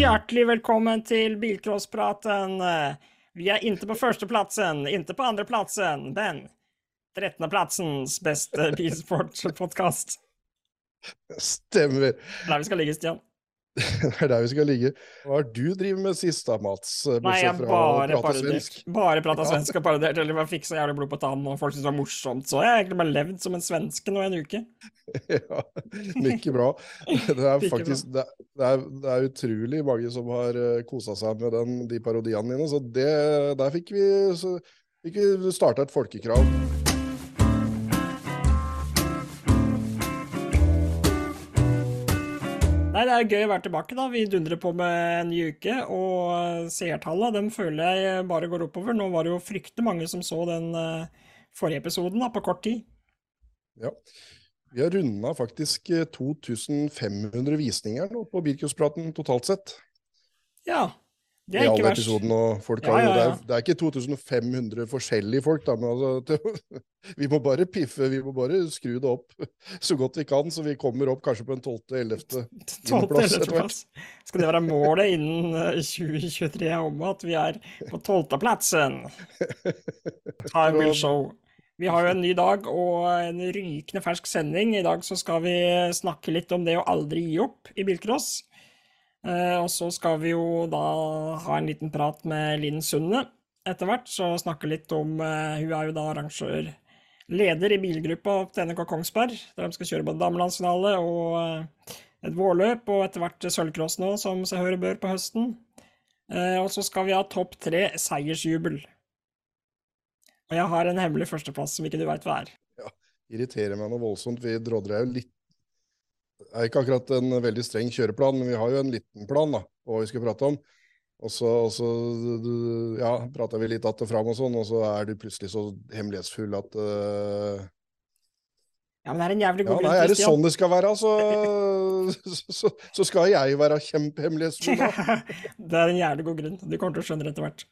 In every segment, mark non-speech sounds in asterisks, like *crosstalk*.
Hjertelig velkommen til Bilcrosspraten. Vi er ikke på førsteplassen, ikke på andreplassen, men 13.plassens beste *laughs* bilsportpodkast. Stemmer. Der vi skal ligge, Stian. *laughs* Det er der vi skal ligge. Hva har du drevet med sist da, Mats? Nei, jeg bare parodiert. Bare prata svensk og parodiert, eller bare fikk så jævlig blod på tann, og folk syntes det var morsomt. Så jeg har egentlig bare levd som en svenske nå i en uke. *laughs* Ja, like bra. *laughs* Det er faktisk det er, det, er, det er utrolig mange som har kosa seg med den, de parodiene dine, så det, der fikk vi, så, fikk vi starta et folkekrav. Nei, det er gøy å være tilbake, da. Vi dundrer på med en ny uke, og seertallene dem føler jeg bare går oppover. Nå var det jo fryktelig mange som så den eh, forrige episoden, da, på kort tid. Ja. Vi har runda faktisk eh, 2500 visninger nå på Birkuspraten totalt sett. Ja, I alle verst. episodene. Og folk har, ja, ja, det, er, det er ikke 2500 forskjellige folk, da, men altså, det, *laughs* vi må bare piffe, vi må bare skru det opp *laughs* så godt vi kan, så vi kommer opp kanskje på en 12.-11. *laughs* Plass etter hvert. Skal det være målet innen eh, 2023 om at vi er på tolvteplassen? Time will show. Vi har jo en ny dag og en rykende fersk sending. I dag så skal vi snakke litt om det å aldri gi opp i bilcross. Eh, og så skal vi jo da ha en liten prat med Linn Sunde etter hvert, så snakke litt om eh, Hun er jo da arrangør leder i bilgruppa til NK Kongsberg, der de skal kjøre både damelandsfinale og eh, et vårløp, og etter hvert sølvcross nå, som seg hør bør på høsten. Og så skal vi ha topp tre seiersjubel. Og jeg har en hemmelig førsteplass som ikke du veit hva er. Ja, Irriterer meg noe voldsomt. Vi drodler jo litt er ikke akkurat en veldig streng kjøreplan, men vi har jo en liten plan da, på hva vi skal prate om. Og så, og så ja, prata vi litt att og fram og sånn, og så er du plutselig så hemmelighetsfull at uh... Ja, men det er en jævlig Ja, god nei, grunn, er det sånn det skal være, *laughs* så, så, så skal jeg være kjempehemmelighetsfull. da. *laughs* det er en jævlig god grunn. Du kommer til å skjønne det etter hvert.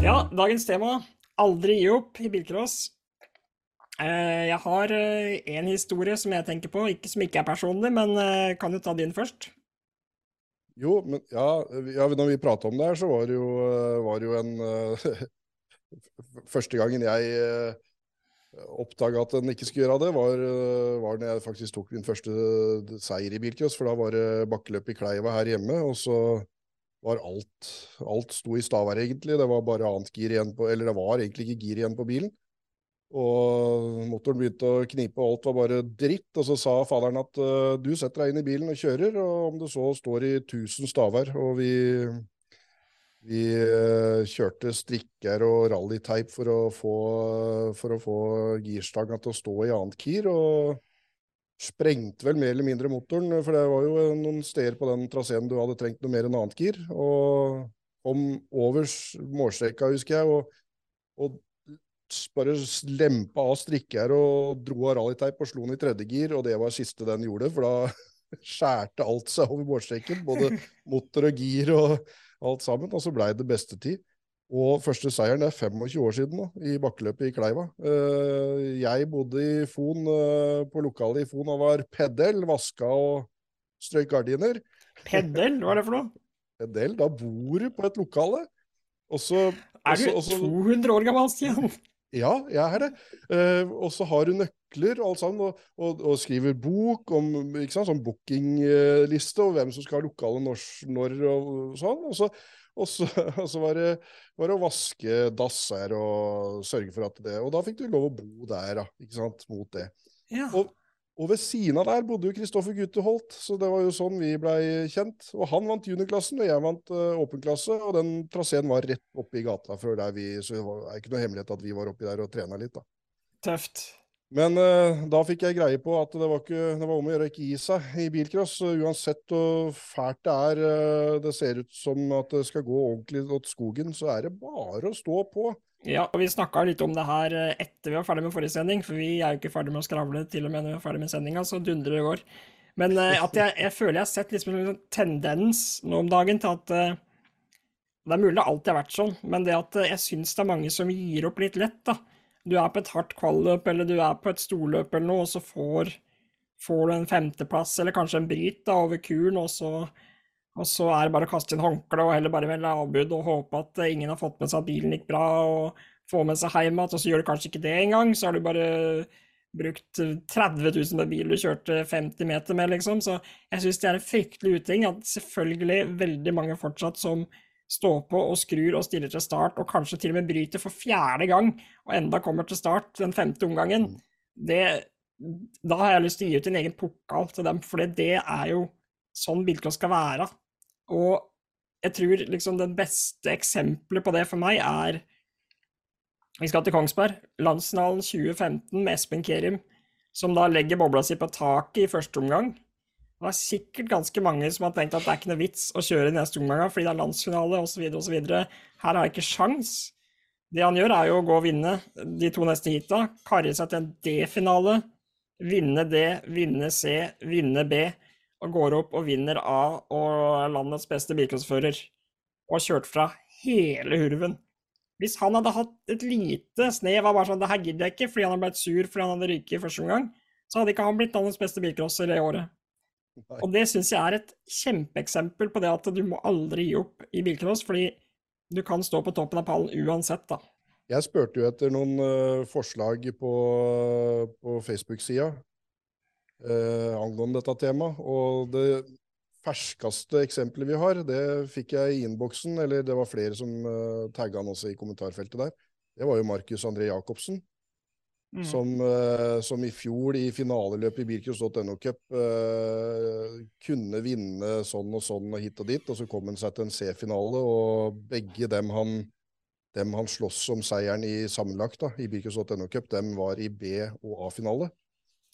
Ja, dagens tema aldri gi opp i bilcross. Eh, Jeg har én historie som jeg tenker på, ikke, som ikke er personlig, men eh, kan du ta din først? Jo, men ja, ja når vi prata om det her, så var det jo, eh, var det jo en eh, *laughs* Første gangen jeg oppdaga at en ikke skulle gjøre det, var, eh, var når jeg faktisk tok min første seier i bilcross. For da var det bakkeløp i Kleiva her hjemme, og så var alt Alt sto i staver, egentlig. Det var bare annet gir igjen på Eller det var egentlig ikke gir igjen på bilen. Og motoren begynte å knipe, og alt var bare dritt. Og så sa faderen at eh, du setter deg inn i bilen og kjører, og om det så står i 1000 staver. Og vi, vi eh, kjørte strikker og rallyteip for å få, for få girstanga til å stå i annet gir. Og sprengte vel mer eller mindre motoren, for det var jo noen steder på den traseen du hadde trengt noe mer enn annet gir. Og kom over målstreka, husker jeg, og, og bare lempa av strikker og dro av rallyteip og slo den i tredje gir, og det var siste den gjorde, for da *laughs* skjærte alt seg over målstreken, både *laughs* motor og gir og alt sammen, og så blei det beste tid. Og første seieren er 25 år siden nå, i bakkeløpet i Kleiva. Eh, Jeg bodde i Fon, eh, på lokalet i Fon og var pedel, vaska og strøyk gardiner. Peddel, hva er det for noe? *laughs* Pedel, da bor du på et lokale. Og så Er du også- også- 200 år gammel, Stian? Ja, jeg er det. Eh, og så har du nøkler og alt sammen, og, og, og skriver bok om ikke sant, sånn bookingliste og hvem som skal ha lokale når, når og sånn. Og så, og så, og så var, det, var det å vaske dasser og sørge for at det Og da fikk du lov å bo der, da, ikke sant, mot det. Ja. Og, og ved siden av der bodde jo Kristoffer Gutteholt, så det var jo sånn vi blei kjent. Og han vant juniorklassen, og jeg vant uh, åpen klasse, og den traseen var rett oppi gata før der vi Så det var- er ikke noe hemmelighet at vi var oppi der og trena litt, da. Tøft. Men eh, da fikk jeg greie på at det var, ikke, det var om å gjøre å ikke gi seg i bilcross. Uansett hvor fælt det er, eh, det ser ut som at det skal gå ordentlig til skogen, så er det bare å stå på. Ja, og vi snakka litt om det her eh, etter vi var ferdig med forrige sending, for vi er jo ikke ferdig med å skravle til og med når vi er ferdig med sendinga, så dundrer det går. Men eh, at jeg, jeg føler jeg har sett liksom en sånn tendens nå om dagen til at eh, Det er mulig det alltid har vært sånn, men det at eh, jeg syns det er mange som gir opp litt lett, da. Du er på et hardt kvalløp eller du er på et storløp eller noe, og så får, får du en femteplass eller kanskje en bryt da, over kuren, og så, og så er det bare å kaste inn håndkleet og heller bare melde avbud og håpe at ingen har fått med seg at bilen gikk bra, og få med seg hjem igjen, og så gjør du kanskje ikke det engang, så har du bare brukt 30 000 med bil du kjørte 50 meter med, liksom. Så jeg syns det er en fryktelig uting at selvfølgelig veldig mange fortsatt som står på og skrur og stiller til start, og kanskje til og med bryter for fjerde gang, og enda kommer til start den femte omgangen, mm. det, da har jeg lyst til å gi ut en egen pokal til dem, for det er jo sånn bilcross skal være. Og jeg tror liksom det beste eksempelet på det for meg er Vi skal til Kongsberg. Landsfinalen 2015 med Espen Kerim, som da legger bobla si på taket i første omgang. Det er sikkert ganske mange som har tenkt at det er ikke noe vits å kjøre neste omgang fordi det er landsfinale osv. osv. Her har jeg ikke sjans. Det han gjør, er jo å gå og vinne de to neste heata, karre seg til en D-finale, vinne D, vinne C, vinne B, og går opp og vinner A og er landets beste bilcrossfører. Og har kjørt fra hele hurven. Hvis han hadde hatt et lite snev av bare sånn 'det her gidder jeg ikke', fordi han hadde blitt sur fordi han hadde ryket i første omgang, så hadde ikke han blitt landets beste bilcrosser det året. Og det syns jeg er et kjempeeksempel på det at du må aldri gi opp i bilcross, fordi du kan stå på toppen av pallen uansett, da. Jeg spurte jo etter noen uh, forslag på, på Facebook-sida uh, angående dette temaet, og det ferskeste eksempelet vi har, det fikk jeg i innboksen, eller det var flere som uh, tagga han også i kommentarfeltet der. Det var jo Markus André Jacobsen, Mm. Som, uh, som, i fjor i finaleløpet i Birkus.no Cup uh, kunne vinne sånn og sånn og hit og dit, og så kom han seg til en C-finale, og begge dem han, dem han slåss om seieren i sammenlagt da, i Birkus.no Cup, dem var i B- og A-finale.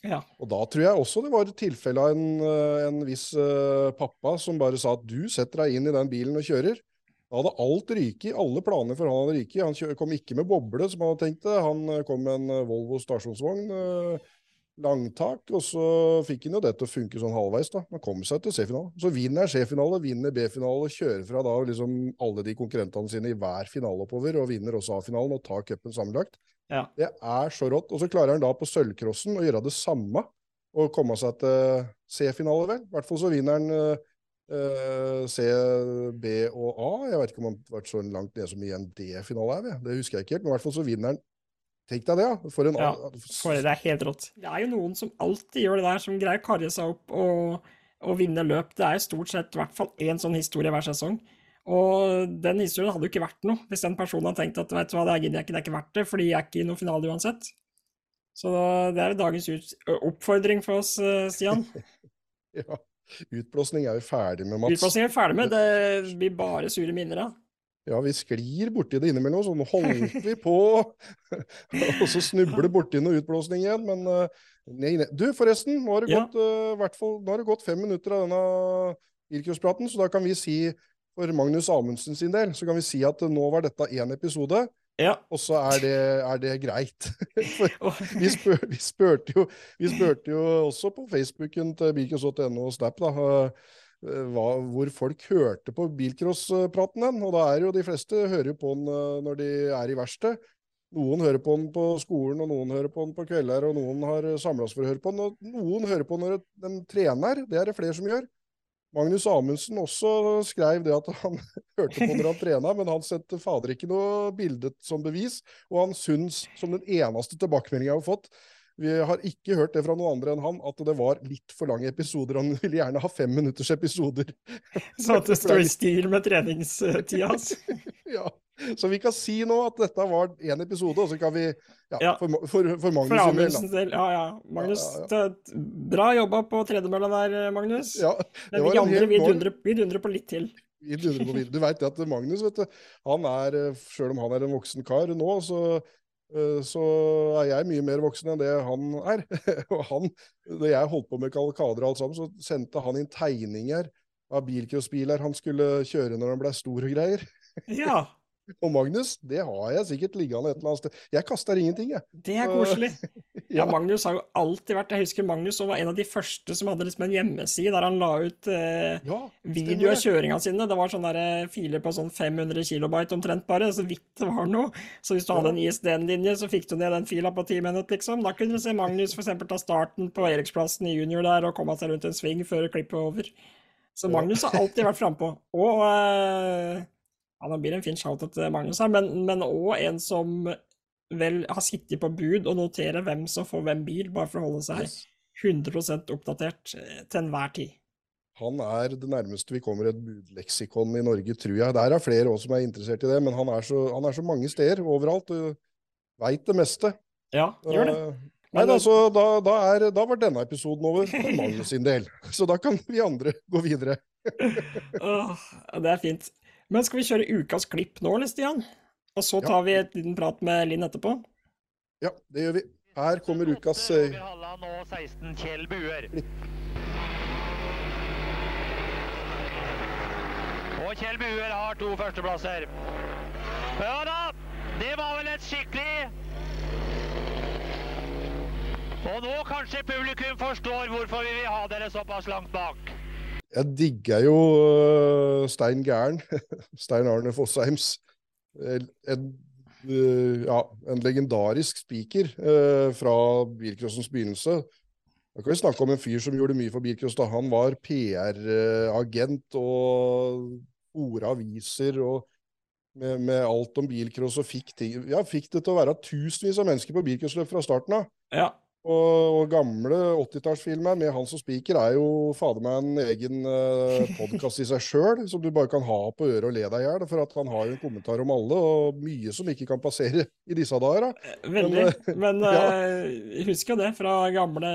Ja. Og da tror jeg også det var et tilfelle av en, eh, en viss uh, pappa som bare sa at du setter deg inn i den bilen og kjører. Da hadde alt ryket, alle planer for han hadde ryket. Han kom ikke med boble, som han hadde tenkt det. Han eh, kom med en eh, Volvo stasjonsvogn, eh, langtak, og så fikk han jo det til å funke sånn halvveis. da. Han kom seg til C-finale. Så vinner C-finale, vinner B-finale, kjører fra da liksom alle de konkurrentene sine i hver finale oppover, og vinner også A-finalen og tar cupen sammenlagt. Ja. Det er så rått. Og så klarer han da på sølvcrossen å gjøre det samme og komme seg til C-finale, vel. I hvert fall så vinner han Uh, C, B og A. Jeg vet ikke om han har vært så langt nede som i en D-finale her. Det husker jeg ikke helt, men i hvert fall så vinner han. Tenk deg det, ja. For en ja, for det er helt rått. Det er jo noen som alltid gjør det der, som greier å karre seg opp og, og vinne løp. Det er jo stort sett i hvert fall én sånn historie hver sesong. Og den historien hadde jo ikke vært noe hvis den personen hadde tenkt at vet du hva, det gidder jeg ikke, det er ikke verdt det, fordi jeg er ikke i noen finale uansett. Så det er dagens oppfordring for oss, eh, Stian. *laughs* ja. Utblåsning er vi ferdig med, Mats. Utblåsning er vi ferdig med. Det blir bare sure minner av. Ja, vi sklir borti det innimellom, nå holdt *laughs* vi på. *laughs* og så snubler borti noe utblåsning igjen. Men uh, nei, nei. Du, forresten, nå har, det ja. gått, uh, fall, nå har det gått fem minutter av denne Irkjøspraten, så da kan vi si for Magnus Amundsen sin del, så kan vi si at nå var dette én episode. Ja. Og så er det, er det greit. *laughs* vi, spør, vi, spurte jo, vi, spurte jo, også på Facebooken til bilcross.no og Snap da, eh, hva, hvor folk hørte på bilcrosspraten den. Og da er jo de fleste hører på den eh, når de er i verksted. Noen hører på den på skolen, og noen hører på den på kvelder, og noen har samla oss for å høre på den. Og noen hører på når de trener, det er det flere som gjør. Magnus Amundsen også skrev det at han *laughs* hørte på når han trena, men han sendte fader ikke noe bilde som bevis. Og han syns, som den eneste tilbakemeldinga jeg har fått, vi har ikke hørt det fra noen andre enn han, at det var litt for lange episoder. Han ville gjerne ha fem minutters episoder. *laughs* Så at det står i stil med treningstida hans? *laughs* ja. Så vi kan si nå at dette var én episode, og så kan vi Ja, ja. For, for, for Magnus sin del. Ja, ja. Magnus, ja, ja. bra jobba på tredemølla der, Magnus. Ja, det var vi andre, vi dundrer, vi dundrer på litt til. Du veit at Magnus, vet du, han er, sjøl om han er en voksen kar nå, så Eh, så er jeg mye mer voksen enn det han er. *laughs* og han, Da jeg holdt på med kalkader og alt sammen, så sendte han inn tegninger av bilcrossbiler han skulle kjøre når han ble stor og greier. ja. Og Magnus, det har jeg sikkert liggende et eller annet sted. Jeg kaster ingenting, jeg. Det er koselig. *laughs* Ja, Magnus har jo alltid vært Jeg husker Magnus var en av de første som hadde liksom en hjemmeside der han la ut eh, Ja, video av kjøringa sine. Det var sånne der eh, filer på sånn 500 kilobyte omtrent bare, så vidt det var noe. Så hvis du hadde en ISDN-linje, så fikk du ned den fila på ti minutter, liksom. Da kunne du se Magnus eksempel ta starten på Eriksplassen i junior der og komme seg rundt en sving før klippet var over. Så Magnus har alltid vært frampå. Og eh, ja, nå blir en fin shout til Magnus her, men òg en som vel har sittet på bud og noterer hvem som får hvem bil, bare for å holde seg Yes. 100 oppdatert eh, til enhver tid. Han er det nærmeste vi kommer et budleksikon i Norge, tror jeg. Der er flere også som er interessert i det, men han er så, han er så mange steder overalt. Du Veit det meste. Ja, gjør det. Nei, da, da, da, er, da var denne episoden over for Magnus sin del. *laughs* Så da kan vi andre gå videre. Åh, det er fint. Men skal vi kjøre ukas klipp nå, eller, Stian? Og så tar vi et liten prat med Linn etterpå? Ja, det gjør vi. Her kommer ukas eh, Halland og 16 Kjell Buer. Og Kjell Buer har to førsteplasser. Ja da, det var vel et skikkelig Og nå kanskje publikum forstår hvorfor vi vil ha dere såpass langt bak. Jeg digger jo øh, Stein Gæren. *laughs* Stein Arne Fossheims. En, en, øh, ja, en legendarisk speaker øh, fra bilcrossens begynnelse. Da kan vi snakke om en fyr som gjorde mye for bilcross. da Han var PR-agent og fora aviser og med, med alt om bilcross og fikk, ting, ja, fikk det til å være tusenvis av mennesker på bilcrossløp fra starten av. Ja. Og, og gamle 80-tallsfilmer med han som speaker er jo fader meg en egen *laughs* uh, podkast i seg sjøl, som du bare kan ha på øret og le deg i hjel. For at han har jo en kommentar om alle, og mye som ikke kan passere i disse dager. Da. Veldig. Men, Men *laughs* ja. eh, jeg husker jo det fra gamle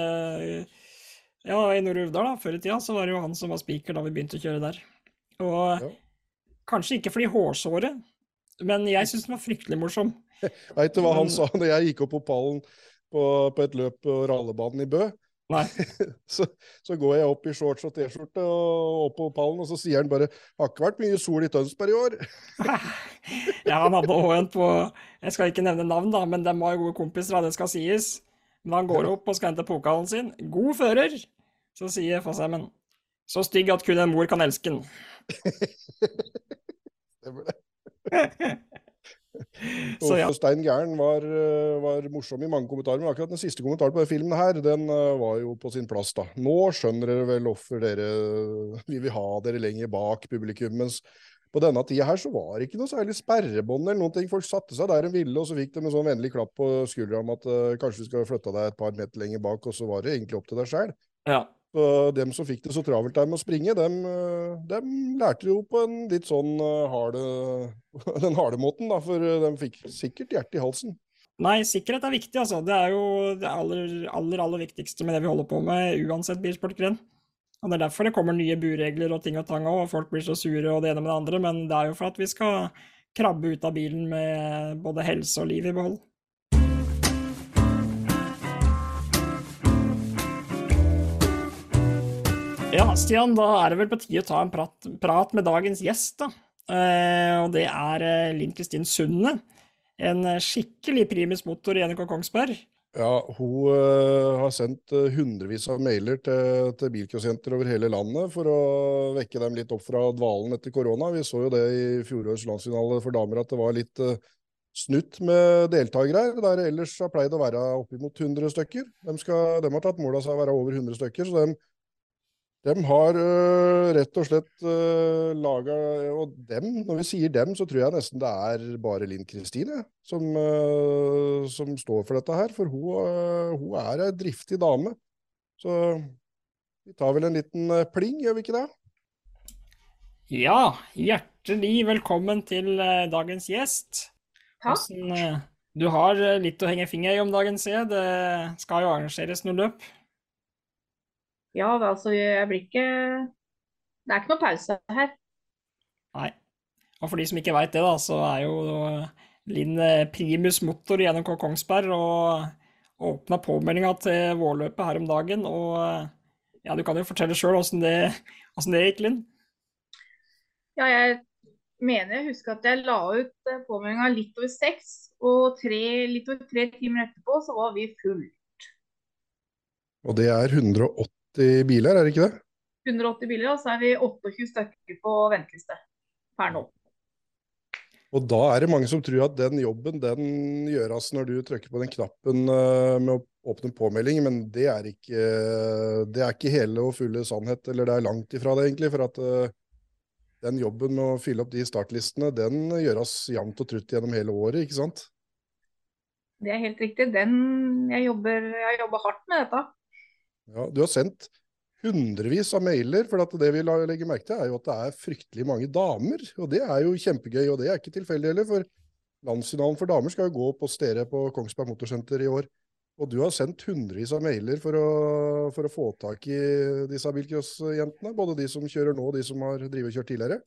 Ja, i Nord-Uvdal, da. Før i tida så var det jo han som var speaker da vi begynte å kjøre der. Og Ja. kanskje ikke fordi hårsåret, men jeg syns den var fryktelig morsom. *laughs* Veit du hva han sa når jeg gikk opp på pallen på, på et løp på rallebanen i Bø? *laughs* Så, så går jeg opp i shorts og T-skjorte og opp på pallen, og så sier han bare 'Har ikke vært mye sol i Tønsberg i år'. *laughs* Ja, han hadde òg en på Jeg skal ikke nevne navn, da, men de var gode kompiser, da, det skal sies. Men han går opp og skal hente pokalen sin. God fører! Så sier Fossheimen så stygg at kun en mor kan elske den. *laughs* Stemmer det. Så ja. Stein Gæren var, øh, var morsom i mange kommentarer, men akkurat den siste kommentaren på den filmen her, den øh, var jo på sin plass, da. Nå skjønner dere vel hvorfor dere vi vil ha dere lenger bak publikum, mens på denne tida her så var det ikke noe særlig sperrebånd eller noen ting. Folk satte seg der de ville, og så fikk de en sånn vennlig klapp på skuldra om at uh, kanskje du skal flytte deg et par meter lenger bak, og så var det egentlig opp til deg sjæl. ja. Så dem som fikk det så travelt der med å springe, dem, øh, dem lærte jo på en litt sånn øh, harde, *laughs* den harde måten, da, for øh, de fikk sikkert hjertet i halsen. Nei, sikkerhet er viktig, altså. Det er jo det aller, aller, aller viktigste med det vi holder på med, uansett bilsportgren. Og Det er derfor det kommer nye buregler og ting og tang òg, og folk blir så sure og det ene med det andre, men det er jo for at vi skal krabbe ut av bilen med både helse og liv i behold. Ja, Stian, da er det vel på tide å ta en prat, prat med dagens gjest, da. Eh, og det er eh, Linn Kristin Sunde. En eh, skikkelig primus motor i NRK Kongsberg. Ja, hun øh, har sendt øh, hundrevis av mailer til, til bilcrossjenter over hele landet for å vekke dem litt opp fra dvalen etter korona. Vi så jo det i fjorårets landsfinale for damer at det var litt øh, snutt med deltakere her, der ellers har pleid å være oppimot 100 stykker. De, skal, de har tatt mål av seg å være over 100 stykker, så de, de har øh, rett og slett øh, laga Og dem, når vi sier dem, så tror jeg nesten det er bare Linn Kristine som, øh, som står for dette her. For hun, øh, hun er ei driftig dame. Så vi tar vel en liten øh, pling, gjør vi ikke det? Ja, hjertelig velkommen til eh, dagens gjest. Takk. Hvordan, eh, du har litt å henge finger i om dagen, ser jeg. Det skal jo arrangeres noe løp. Ja, altså jeg blir ikke Det er ikke noe pause her. Nei. Og for de som ikke veit det, da, så er jo eh, Linn eh, primus motor i NMK Kongsberg og åpna påmeldinga til vårløpet her om dagen. Og eh, ja, du kan jo fortelle sjøl åssen det, det gikk, Linn. Ja, jeg mener jeg husker at jeg la ut påmeldinga litt over seks, og tre, litt over tre timer etterpå så var vi fullt. Og det er 180 biler, er det ikke det? 180 biler, og så er vi 28 stykker på venteliste per nå. Og da er det mange som tror at den jobben den gjøres når du trykker på den knappen eh, med å åpne påmelding, men det er ikke, det er ikke hele og fulle sannhet, eller det er langt ifra det egentlig. For at eh, den jobben med å fylle opp de startlistene, den gjøres jevnt og trutt gjennom hele året, ikke sant? Det er helt riktig. Den, jeg, jobber, jeg jobber hardt med dette. Ja, du har sendt hundrevis av mailer, for det vi legger merke til, er jo at det er fryktelig mange damer. Og det er jo kjempegøy, og det er ikke tilfeldig heller, for landsfinalen for damer skal jo gå på stedet på Kongsberg Motorsenter i år. Og du har sendt hundrevis av mailer for å, for å få tak i disse bilcrossjentene, både de som kjører nå og de som har drivet og kjørt tidligere.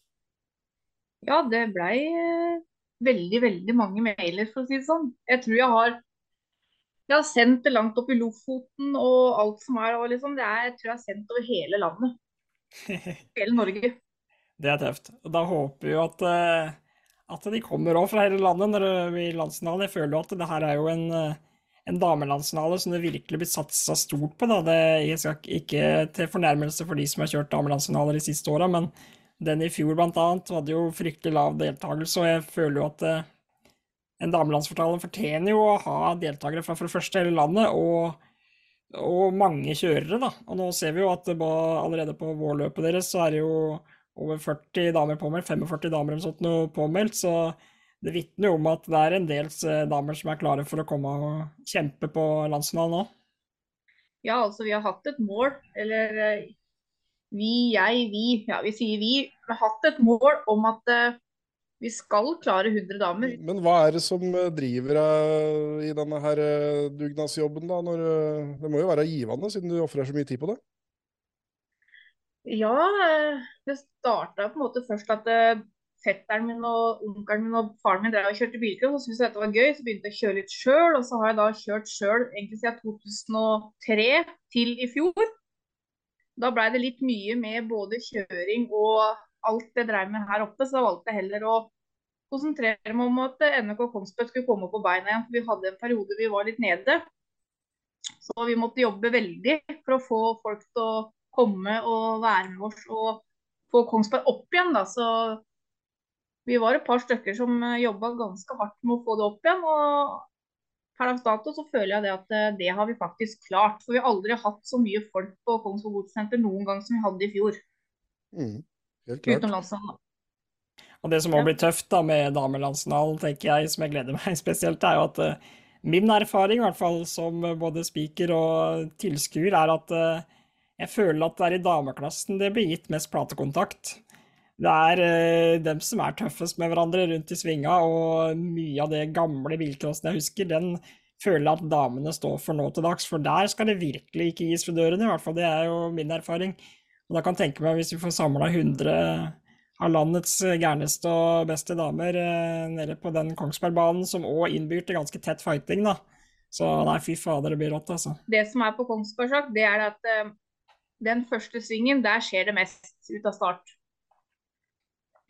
Ja, det blei eh, veldig, veldig mange mailer, for å si det sånn. Jeg tror jeg har jeg har sendt det langt opp i Lofoten og alt som er. Og liksom, det er jeg tror jeg har sendt over hele landet. *laughs* Hele Norge. Det er tøft. Og da håper vi at, eh, at de kommer òg fra hele landet når det blir landsfinale. Jeg føler jo at det her er jo en, eh, en damelandsfinale som det virkelig blir satsa stort på. Da. Det, jeg skal ikke- til fornærmelse for de som har kjørt damelandsfinaler de siste åra, men den i fjor annet hadde jo fryktelig lav deltakelse, og jeg føler jo at eh, en damelandsfortale fortjener jo å ha deltakere fra for det første hele landet, og, og mange kjørere, da. Og nå ser vi jo at ba- allerede på vårløpet deres så er det jo over 40 damer påmeldt, 45 damer eller sånt noe påmeldt, så det vitner jo om at det er en del eh, damer som er klare for å komme og kjempe på landsfinalen nå. Ja, altså vi har hatt et mål, eller eh, vi, jeg, vi, ja vi sier vi, vi har hatt et mål om at eh, vi skal klare 100 damer. Men hva er det som eh, driver deg i denne her eh, dugnadsjobben, da? Når, eh, det må jo være givende, siden du ofrer så mye tid på det? Ja, eh, det starta på en måte først at eh, fetteren min og onkelen min og faren min drev og kjørte bilcross, og syntes dette var gøy, så begynte jeg å kjøre litt sjøl. Og så har jeg da kjørt sjøl egentlig siden 2003 til i fjor. Da blei det litt mye med både kjøring og alt jeg dreiv med her oppe, så valgte jeg heller å konsentrere meg om at NRK Kongsberg skulle komme på beina igjen. Vi hadde en periode vi var litt nede. Så vi måtte jobbe veldig for å få folk til å komme og være med oss og få Kongsberg opp igjen. Da. Så vi var et par stykker som jobba ganske hardt med å få det opp igjen. Og per dags dato så føler jeg det at eh, det har vi faktisk klart. For vi har aldri hatt så mye folk på Kongsberg Godssenter noen gang som vi hadde i fjor. Mm, klart. Og det som må Ja. bli tøft da med damelandsfinalen, tenker jeg, som jeg gleder meg *laughs* spesielt, er jo at uh, min erfaring, i hvert fall som både speaker og tilskuer, er at uh, jeg føler at det er i dameklassen det blir gitt mest platekontakt. Det er uh, dem som er tøffest med hverandre rundt i svinga, og mye av det gamle bilcrossen jeg husker, den føler jeg at damene står for nå til dags, for der skal det virkelig ikke gis for dørene, i hvert fall det er jo min erfaring. Og da kan jeg tenke meg hvis vi får samla 100 av landets gærneste og beste damer eh, nede på den Kongsbergbanen, som òg innbyr til ganske tett fighting, da. Så nei, fy fader, det blir rått, altså. Det som er på Kongsberg, sagt, det er at eh, den første svingen, der skjer det mest ut av start.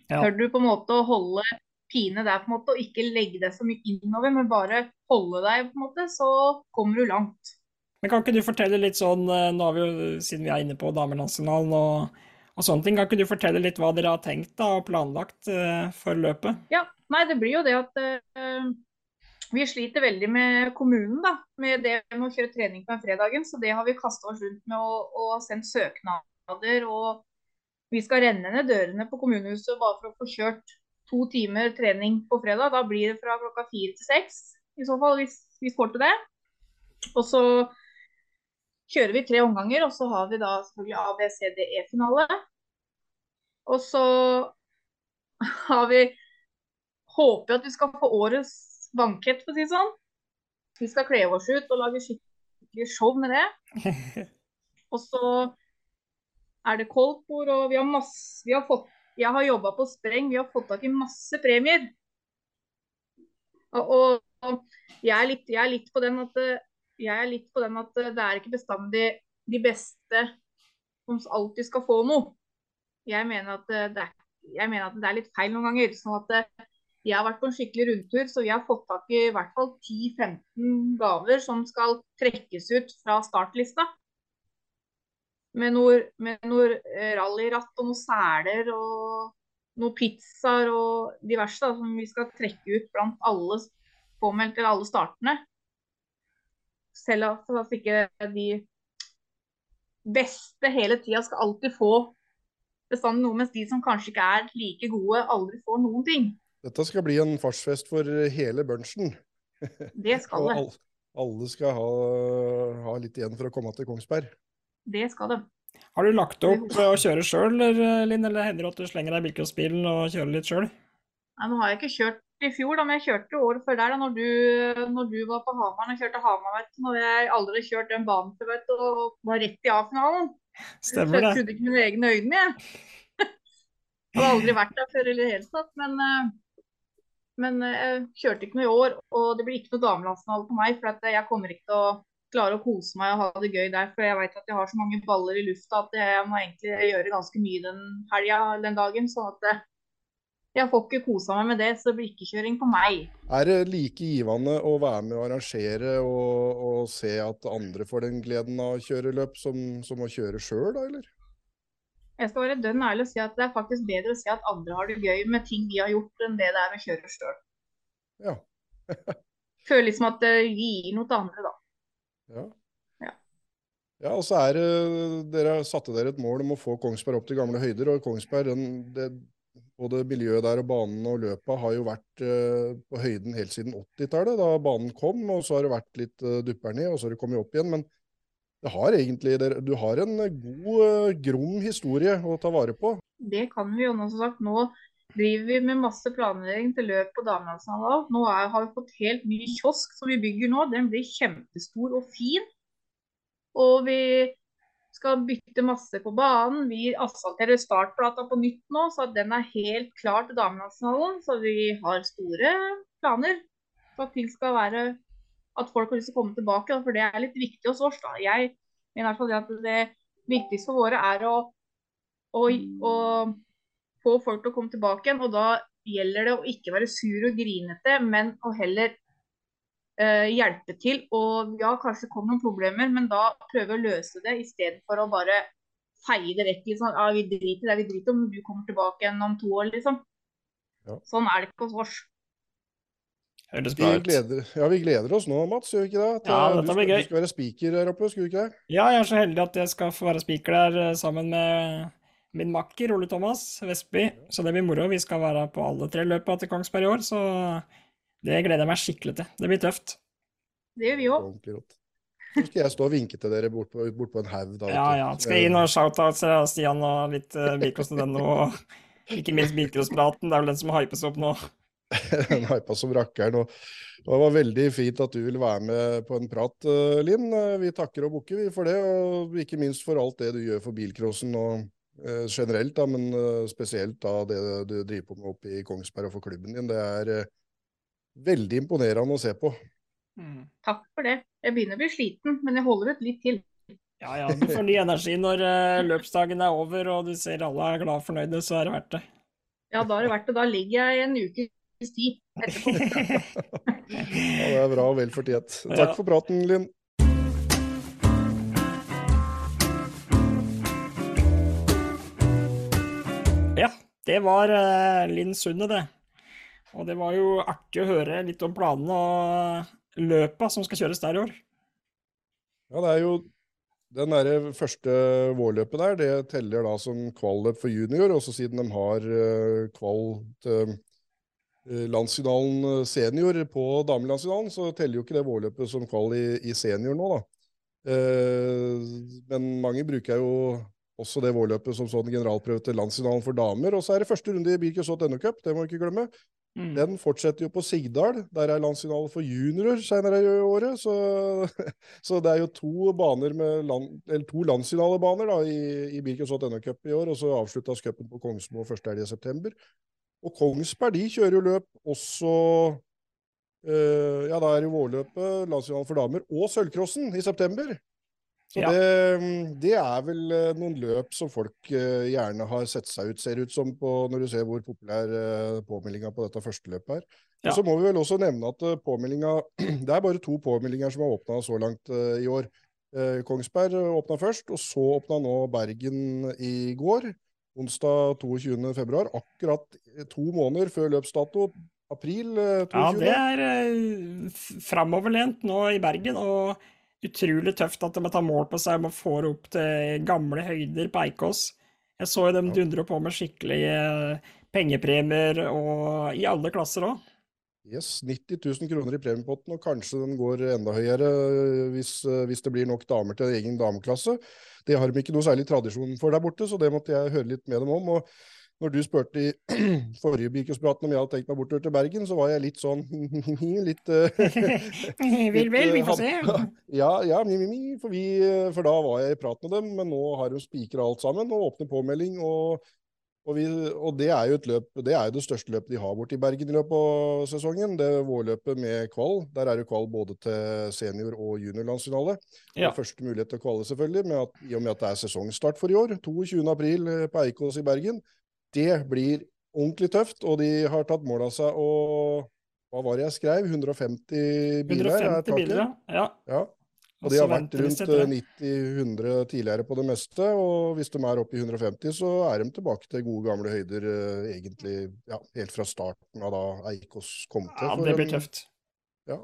Ja. Tør du på en måte å holde pine der på en måte, og ikke legge deg så mye innover, men bare holde deg, på en måte, så kommer du langt. Men kan ikke du fortelle litt sånn, eh, nå har vi jo, siden vi er inne på damelandsfinalen og, og sånne ting, kan ikke du fortelle litt hva dere har tenkt da, og planlagt uh, for løpet? Ja, nei, det blir jo det at uh, vi sliter veldig med kommunen, da. Med det med å kjøre trening på en fredagen. Så det har vi kasta oss rundt med å, sendt søknader. Og vi skal renne ned dørene på kommunehuset bare for å få kjørt to timer trening på fredag. Da blir det fra klokka fire til seks, i så fall, hvis vi får til det. Og så kjører vi tre omganger, og så har vi da selvfølgelig A, B, C, D, E-finale. Og så har vi håper at vi skal få årets bankett, for å si det sånn. Vi skal kle oss ut og lage skikkelig show med det. *laughs* Og så er det koldtbord, og vi har masse vi har fått, Jeg har jobba på spreng, vi har fått tak i masse premier. Og, og, jeg, er litt, jeg er litt på den at eh, jeg er litt på den at eh, det er ikke bestandig de beste som alltid skal få noe. Jeg mener at eh, det er mener at det er litt feil noen ganger. sånn at eh, jeg har vært på en skikkelig rundtur, så vi har fått tak i i hvert fall 10-15 gaver som skal trekkes ut fra startlista. Med noe, med noe rallyratt og noen seler og noen pizzaer og diverse da, som vi skal trekke ut blant alle påmeldte eller alle startene. Selv om ikke de beste hele tida skal alltid få bestandig noe, mens de som kanskje ikke er like gode, aldri får noen ting. Dette skal bli en fartsfest for hele bunchen. Det skal det. alle, alle skal ha, ha, litt igjen for å komme til Kongsberg. Det skal det. Har du lagt opp å kjøre sjøl, Linn, eller hender det at du slenger deg i bilcrossbilen og kjører litt sjøl? Nå har jeg ikke kjørt i fjor, da, men jeg kjørte året før der, da når du, når du var på Hamar. Jeg kjørte Hamar, vet du, når jeg aldri kjørt den banen til, vet du, og var rett i A-finalen. Stemmer det. Jeg trodde ikke mine egne øyne, jeg. jeg har aldri vært der før i det hele tatt, men, eh, men eh, jeg kjørte ikke noe i år. Og det blir ikke noe damelandsfinale på meg, for jeg kommer ikke til å klare å kose meg og ha det gøy der. For jeg vet at jeg har så mange baller i lufta at jeg må egentlig gjøre ganske mye den helga den dagen. sånn at eh, jeg får ikke kosa meg med det, så det blir ikke kjøring på meg. Er det like givende å være med og arrangere og, og se at andre får den gleden av å kjøre løp, som, som å kjøre sjøl, da, eller? Jeg skal være dønn ærlig og si at det er faktisk bedre å se at andre har det gøy med ting vi har gjort, enn det det er å kjøre sjøl. Ja. *laughs* Føler liksom at det gir noe til andre, da. Ja. Ja. Ja, og så er det, Dere satte dere et mål om å få Kongsberg opp til gamle høyder. og Kongsberg, den, det, både miljøet der og banen og løpet har jo vært uh, på høyden helt siden 80-tallet, da banen kom. Og så har det vært litt uh, dupper ned, og så har det kommet opp igjen. Men det har egentlig, du har en god, uh, grom historie å ta vare på. Det kan vi jo nå, som sagt. Nå driver vi med masse planlegging til løp på damelandsfinalen. Nå er, har vi fått helt ny kiosk som vi bygger nå. Den blir kjempestor og fin. Og vi skal bytte masse på banen. Vi asfalterer startplata på nytt nå, så den er helt klar til damelandsfinalen. Så vi har store planer for at ting skal være at folk har lyst til å komme tilbake. For det er litt viktig hos oss. da. Jeg mener i hvert fall at det viktigste for våre er å, å, å få folk til å komme tilbake igjen. Og da gjelder det å ikke være sur og grinete, men å heller uh, hjelpe til. Og ja, kanskje kommer noen problemer, men da prøve å løse det istedenfor å bare feie det vekk. Liksom. Ja, vi driter i det vi driter om, du kommer tilbake igjen om to år, liksom. Ja. Sånn er det ikke hos oss. Høres Vi bra ut. ja, vi gleder oss nå, Mats, gjør vi ikke det? Til, Ja, dette du, blir gøy. du skal være spiker her oppe, skulle du ikke det? Ja, jeg er så heldig at jeg skal få være spiker der eh, sammen med min makker Ole Thomas Vestby. Så det blir moro. Vi skal være på alle tre løpa til Kongsberg i år, så det gleder jeg meg skikkelig til. Det blir tøft. Det gjør vi òg. Så skal jeg stå og vinke til dere bort på, bort på en haug. Ja, ja. Skal jeg inn og shoutouts til Stian og litt uh, bilcross.no, og ikke minst bilcrosspraten. Det er vel den som hypes opp nå. *laughs* Den hypa som rakkeren. Og, og det var veldig fint at du ville være med på en prat, eh, Linn. Eh, Vi takker og bukker vi for det, og ikke minst for alt det du gjør for bilcrossen og uh, generelt, da, men uh, spesielt da det du driver på med oppe i Kongsberg og for klubben din. Det er eh, veldig imponerende å se på. Takk for det. Jeg begynner å bli sliten, men jeg holder ut litt til. Ja, ja. Du får ny energi når eh, løpsdagen er over og du ser alle er glad og fornøyde, så er det verdt det. Ja, da er det verdt det. Da ligger jeg en ukes tid etterpå. *laughs* Ja, det er bra og vel fortjent. Ja. Takk for praten, Linn. Ja, det var uh, Linn Sunde, det. Og det var jo artig å høre litt om planene og løpa som skal kjøres der i år. Ja, det er jo den der første vårløpet der, det teller da som kvalløp for junior, også siden de har kvall kval til eh, landsfinalen eh, senior på damelandsfinalen, så teller jo ikke det vårløpet som kval i, i senior nå, da. Eh, men mange bruker jo også det vårløpet som sånn generalprøve til landsfinalen for damer, og så er det første runde i Birkesot NO Cup, det må vi ikke glemme. Mm. Den fortsetter jo på Sigdal. Der er landsfinale for juniorer senere i året. Så, *laughs* så det er jo to land, to landsfinalebaner i, i Birkensot NM-cup i år. Og så avsluttes cupen på Kongsmo første helg i september. Og Kongsberg de kjører jo løp også øh, Ja, da er det vårløpet, landsfinalen for damer, og Sølvcrossen i september. Så Ja. det, det er vel eh, noen løp som folk eh, gjerne har sett seg ut, ser ut som på, når du ser hvor populær eh, påmeldinga på dette første løpet er. Ja. Og så må vi vel også nevne at påmeldinga *clears throat* Det er bare to påmeldinger som har åpna så langt i år. Kongsberg åpna først, og så åpna nå Bergen i går. Onsdag 22. februar. Akkurat to måneder før løpsdato. April eh, 22. Ja, det er framoverlent nå i Bergen, og utrolig tøft at de må ta mål på seg om å få det opp til gamle høyder på Eikås. Jeg så jo dem dundre på med skikkelige eh, pengepremier og i alle klasser òg. Yes, 90 000 kroner i premiepotten, og kanskje den går enda høyere øh, hvis, øh, hvis det blir nok damer til egen dameklasse. Det har de ikke noe særlig tradisjon for der borte, så det måtte jeg høre litt med dem om. og når du spurte i *clears throat* forrige Bikospraten om jeg hadde tenkt meg bortover til Bergen, så var jeg litt sånn *laughs* litt øh, Vel, vel, vi får eh, se. Ja, ja, mi, for, vi, eh, for da var jeg i prat med dem, men nå har de spikra alt sammen og åpner påmelding. Og, og, vi, og det er løp, det er jo det største løpet de har borte i Bergen i løpet av sesongen. Det er vårløpet med kval. Der er det kval både til senior- og juniorlandsfinale. Ja. Første mulighet til å kvale, selvfølgelig, med at, i og med at det er sesongstart for i år. 22. april eh, på Eikås i Bergen. Det blir ordentlig tøft, og de har tatt mål av seg og hva var det jeg skrev? 150 biler? er 150 biler, ja. ja. Og de har vært rundt etter eh, det. 90-100 tidligere på det meste, og hvis de er oppe i 150, så er de tilbake til gode gamle høyder eh, egentlig ja, helt fra starten av da Eikås kom til. Ja, det blir tøft. Ja.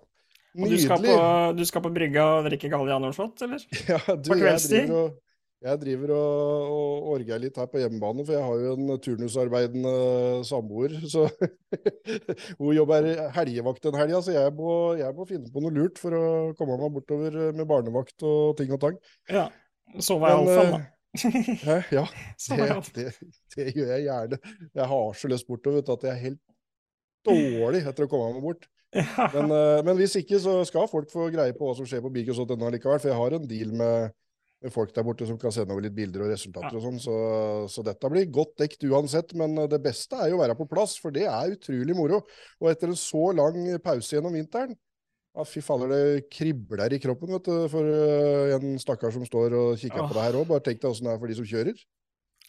Og du skal, på, du skal på brygga og drikke Galliano-shot, eller? *laughs* Ja, du, på jeg kveldstid? driver og, jeg driver og, og orger litt her på hjemmebane, for jeg har jo en turnusarbeidende samboer. *laughs* Så hun jobber helgevakt den helga, så jeg må, jeg må finne på noe lurt for å komme meg bortover med barnevakt og ting og tang. Ja. Sove var jeg da. Hæ? Ja, *laughs* det, det, det gjør jeg gjerne. Jeg har så lyst bortover at jeg er helt dårlig etter å komme meg bort. Ja. Men, eh, men hvis ikke, så skal folk få greie på hva som skjer på Bigos.no likevel. For jeg har en deal med folk der borte som kan sende over litt bilder og resultater og sånn. Så, så dette blir godt dekt uansett. Men eh, det beste er jo å være på plass, for det er utrolig moro. Og etter en så lang pause gjennom vinteren ja, Fy faller, det kribler i kroppen vet du, for eh, en stakkar som står og kikker på det her òg. Bare tenk deg åssen det er for de som kjører.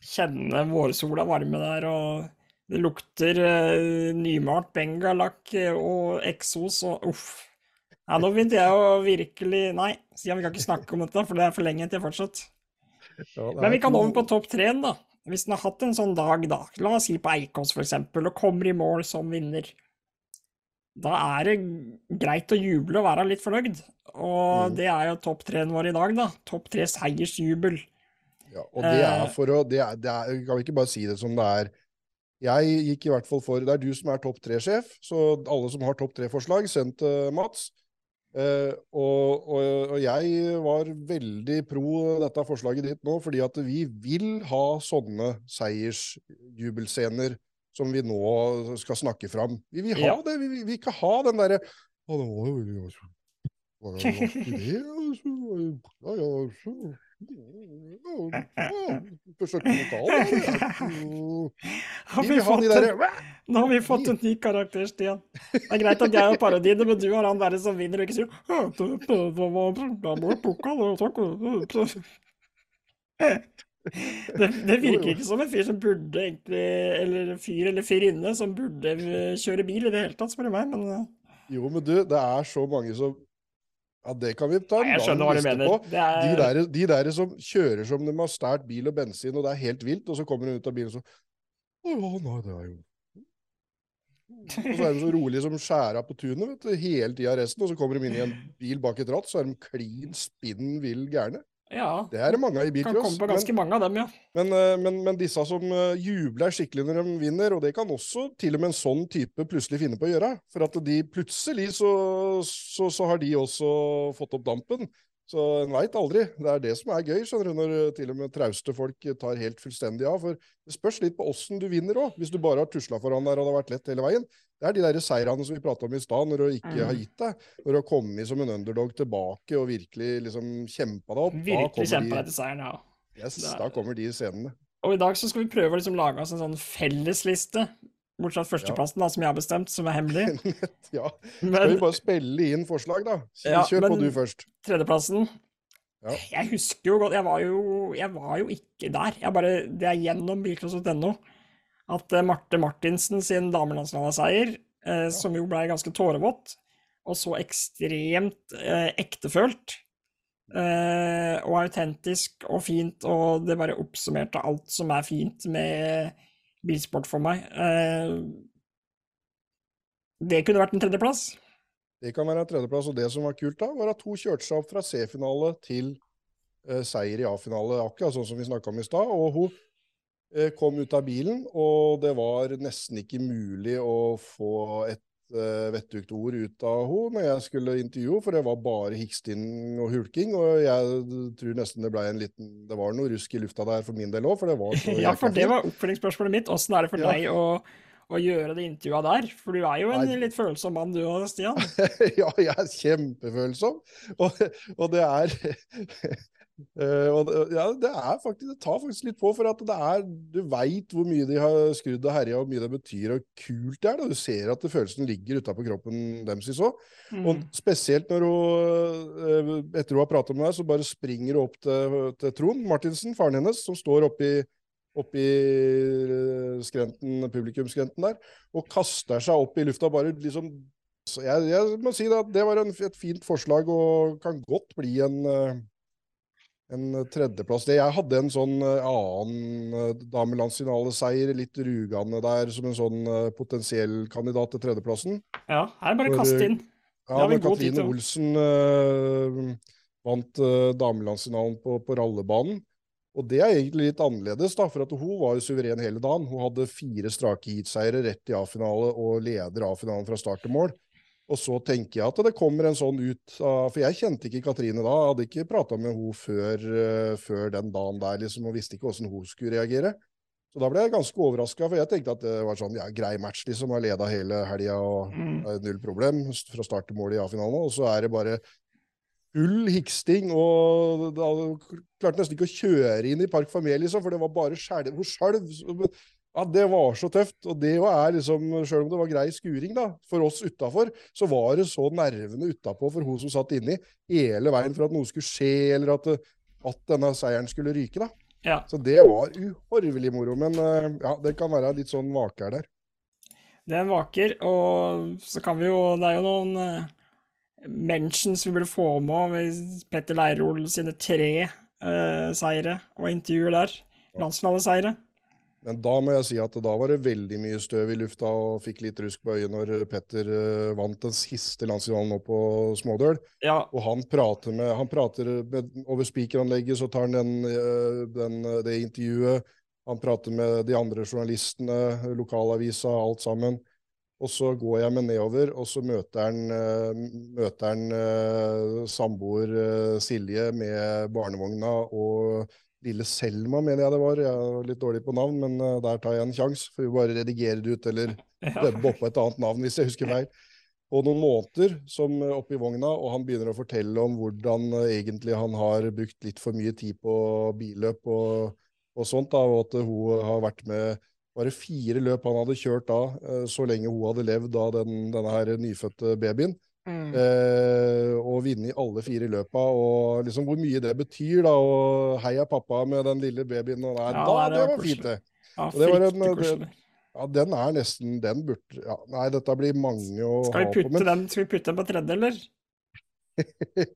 Kjenne vårsola varme der, og det lukter uh, nymalt bengalakk og eksos og uff. Ja, nå begynte jeg å virkelig Nei, Stian, vi kan ikke snakke om dette, for det er for lenge til fortsatt. Men vi kan over på topp tre-en, da. Hvis den har hatt en sånn dag, da, la oss si på Eikås for eksempel, og kommer i mål som vinner, da er det greit å juble og være litt fornøyd. Og Mm. det er jo topp tre-en vår i dag, da. Topp tre seiersjubel. Ja, og det er Eh. for å det er, det er, Kan vi ikke bare si det som det er? Jeg gikk i hvert fall for Det er du som er topp tre-sjef, så alle som har topp tre-forslag, send til Mats. Eh, og, og, og jeg var veldig pro dette forslaget ditt nå, fordi at vi vil ha sånne seiersjubelscener som vi nå skal snakke fram. Vi vil ha Ja. det. Vi vil, vi ikke ha den derre ja, det var jo veldig altså. Det, altså? Ja, ja, så Forsøkte Nå har vi fått en ny karakter, Stian. Det er greit at jeg har parodiene, men du har han derre som vinner og ikke sier «Å, det- det- det var- det var pokal, og takk». det, det virker ikke som en fyr som burde egentlig Eller fyr eller fyrinne som burde kjøre bil i det hele tatt, spør du meg. Men Jo, men du, det er så mange som Ja, det kan vi ta en Nei, lang liste på. Det De er der, de der som kjører som de har stjålet bil og bensin, og det er helt vilt, og så kommer de ut av bilen og så Å ja, nei, det er jo Og så er de så rolige som skjæra på tunet vet du, hele tida resten, og så kommer de inn i en bil bak et ratt, så er de klin spinn vill gærne. Ja. Det er det mange av i Kan komme på men- ganske mange av dem, ja. Men, eh, men, men disse som eh, jubler skikkelig når de vinner, og det kan også til og med en sånn type plutselig finne på å gjøre. For at de plutselig så, så, så har de også fått opp dampen. Så en veit aldri. Det er det som er gøy, skjønner du, når eh, til og med trauste folk tar helt fullstendig av. For det spørs litt på åssen du vinner òg. Hvis du bare har tusla foran der og det har vært lett hele veien. Det er de der seirene som vi prata om i stad, når du ikke har gitt deg. Når du har kommet som en underdog tilbake og virkelig liksom kjempa deg opp. Virkelig kjempa de- deg til seieren, ja. Yes, da kommer de scenene. Og i dag så skal vi prøve å liksom lage oss en sånn fellesliste. Bortsett fra førsteplassen, da, som jeg har bestemt, som er hemmelig. *laughs* ja. Skal Men vi bare spille inn forslag, da? Kjør Ja, kjør på du først. tredjeplassen Ja. Jeg husker jo godt Jeg var jo, jeg var jo ikke der. Jeg bare, det er gjennom bilcross.no at eh, Marte Martinsen sin damelandslagsseier, eh, som jo blei ganske tårevåt, og så ekstremt eh, ektefølt eh, og autentisk og fint, og det bare oppsummerte alt som er fint med bilsport for meg. Eh, det kunne vært en tredjeplass. Det kan være en tredjeplass. Og det som var kult da, var at hun kjørte seg opp fra C-finale til eh, seier i A-finale, akkurat sånn som vi snakka om i stad. Og hun eh, kom ut av bilen, og det var nesten ikke mulig å få et uh, vettugt ord ut av henne når jeg skulle intervjue for det var bare hiksting og hulking. Og jeg tror nesten det ble en liten Det var noe rusk i lufta der for min del òg, for det var så *laughs* Ja, for det var oppfølgingsspørsmålet mitt. Åssen er det for Ja. deg å, å gjøre det intervjuet der? For du er jo en Nei. litt følsom mann du òg, Stian. *laughs* ja, jeg er kjempefølsom. Og, og det er eh, og det, ja, det er faktisk Det tar faktisk litt på, for at det er Du veit hvor mye de har skrudd og herja, og hvor mye det betyr, og kult det er. Da. Du ser at følelsen ligger utapå kroppen deres òg. Og Mm. spesielt når hun, eh, etter hun har pratet med deg, så bare springer hun opp til, til Trond Martinsen, faren hennes, som står oppi, oppi eh, skrenten, publikumsskrenten der, og kaster seg opp i lufta. bare liksom så jeg, jeg må si da, at det var en, et fint forslag, og kan godt bli en, eh, en tredjeplass. Det, jeg hadde en sånn eh, annen eh, damelandsfinaleseier, litt rugende der, som en sånn eh, potensiell kandidat til tredjeplassen. Ja, her er bare Når kast inn. Ja, men når Katrine. Olsen uh, vant uh, damelandsfinalen på, på rallebanen. Og det er egentlig litt annerledes, da, for at hun var jo suveren hele dagen. Hun hadde fire strake heatseiere rett i A-finale og leder A-finalen fra start til mål. Og så tenker jeg at det kommer en sånn ut av For jeg kjente ikke Katrine da, jeg hadde ikke prata med henne før, eh, før den dagen der, liksom, og visste ikke hvordan hun skulle reagere. Så da ble jeg ganske overraska, for jeg tenkte at det var sånn ja, grei match, liksom. Har leda hele helga og Mm. null problem fra start til mål i A-finalen. Og så er det bare full hiksting, og da klarte nesten ikke å kjøre inn i Park Familie, liksom, for det var bare skjelv. Hun skjelv. Ja, det var så tøft. Og det er liksom, selv om det var grei skuring da, for oss utafor, så var det så nervene utapå for hun som satt inni, hele veien for at noe skulle skje, eller at, at denne seieren skulle ryke, da. Ja. Så det var uhorvelig moro. Men eh, ja, det kan være litt sånn vaker der. Det er en vaker, og så kan vi jo Det er jo noen eh, mentions vi burde få med Petter Leirol sine tre uh, seire og intervjuer der. Landsfinaleseiere. Men da må jeg si at da var det veldig mye støv i lufta og fikk litt rusk på øyet når Petter eh, vant den siste landsfinalen nå på Smådøl. Ja, Og han prater med han prater med, Over spikeranlegget så tar han den, eh, den, det intervjuet. Han prater med de andre journalistene, lokalavisa, alt sammen. Og så går jeg med nedover, og så møter han, eh, møter han eh, samboer eh, Silje med barnevogna og lille Selma, mener jeg det var. Jeg er litt dårlig på navn, men eh, der tar jeg en sjanse. For vi bare redigerer det ut, eller *laughs* ja. dubbe oppå et annet navn, hvis jeg husker feil. Og noen måneder som eh, oppi vogna, og han begynner å fortelle om hvordan eh, egentlig han har brukt litt for mye tid på billøp og, og sånt, da, og at hun har vært med bare fire løp han hadde kjørt da, så lenge hun hadde levd av den, denne her nyfødte babyen, Mm. eh, og vunnet alle fire løpa, og liksom hvor mye det betyr da, og heia pappa med den lille babyen, og nei, Ja, da, det var fint det. Ja, det var en- det- Ja, den er nesten, den burde, ja, nei, dette blir mange å Skal vi ha på, men den, skal vi putte den på tredje, eller? *laughs*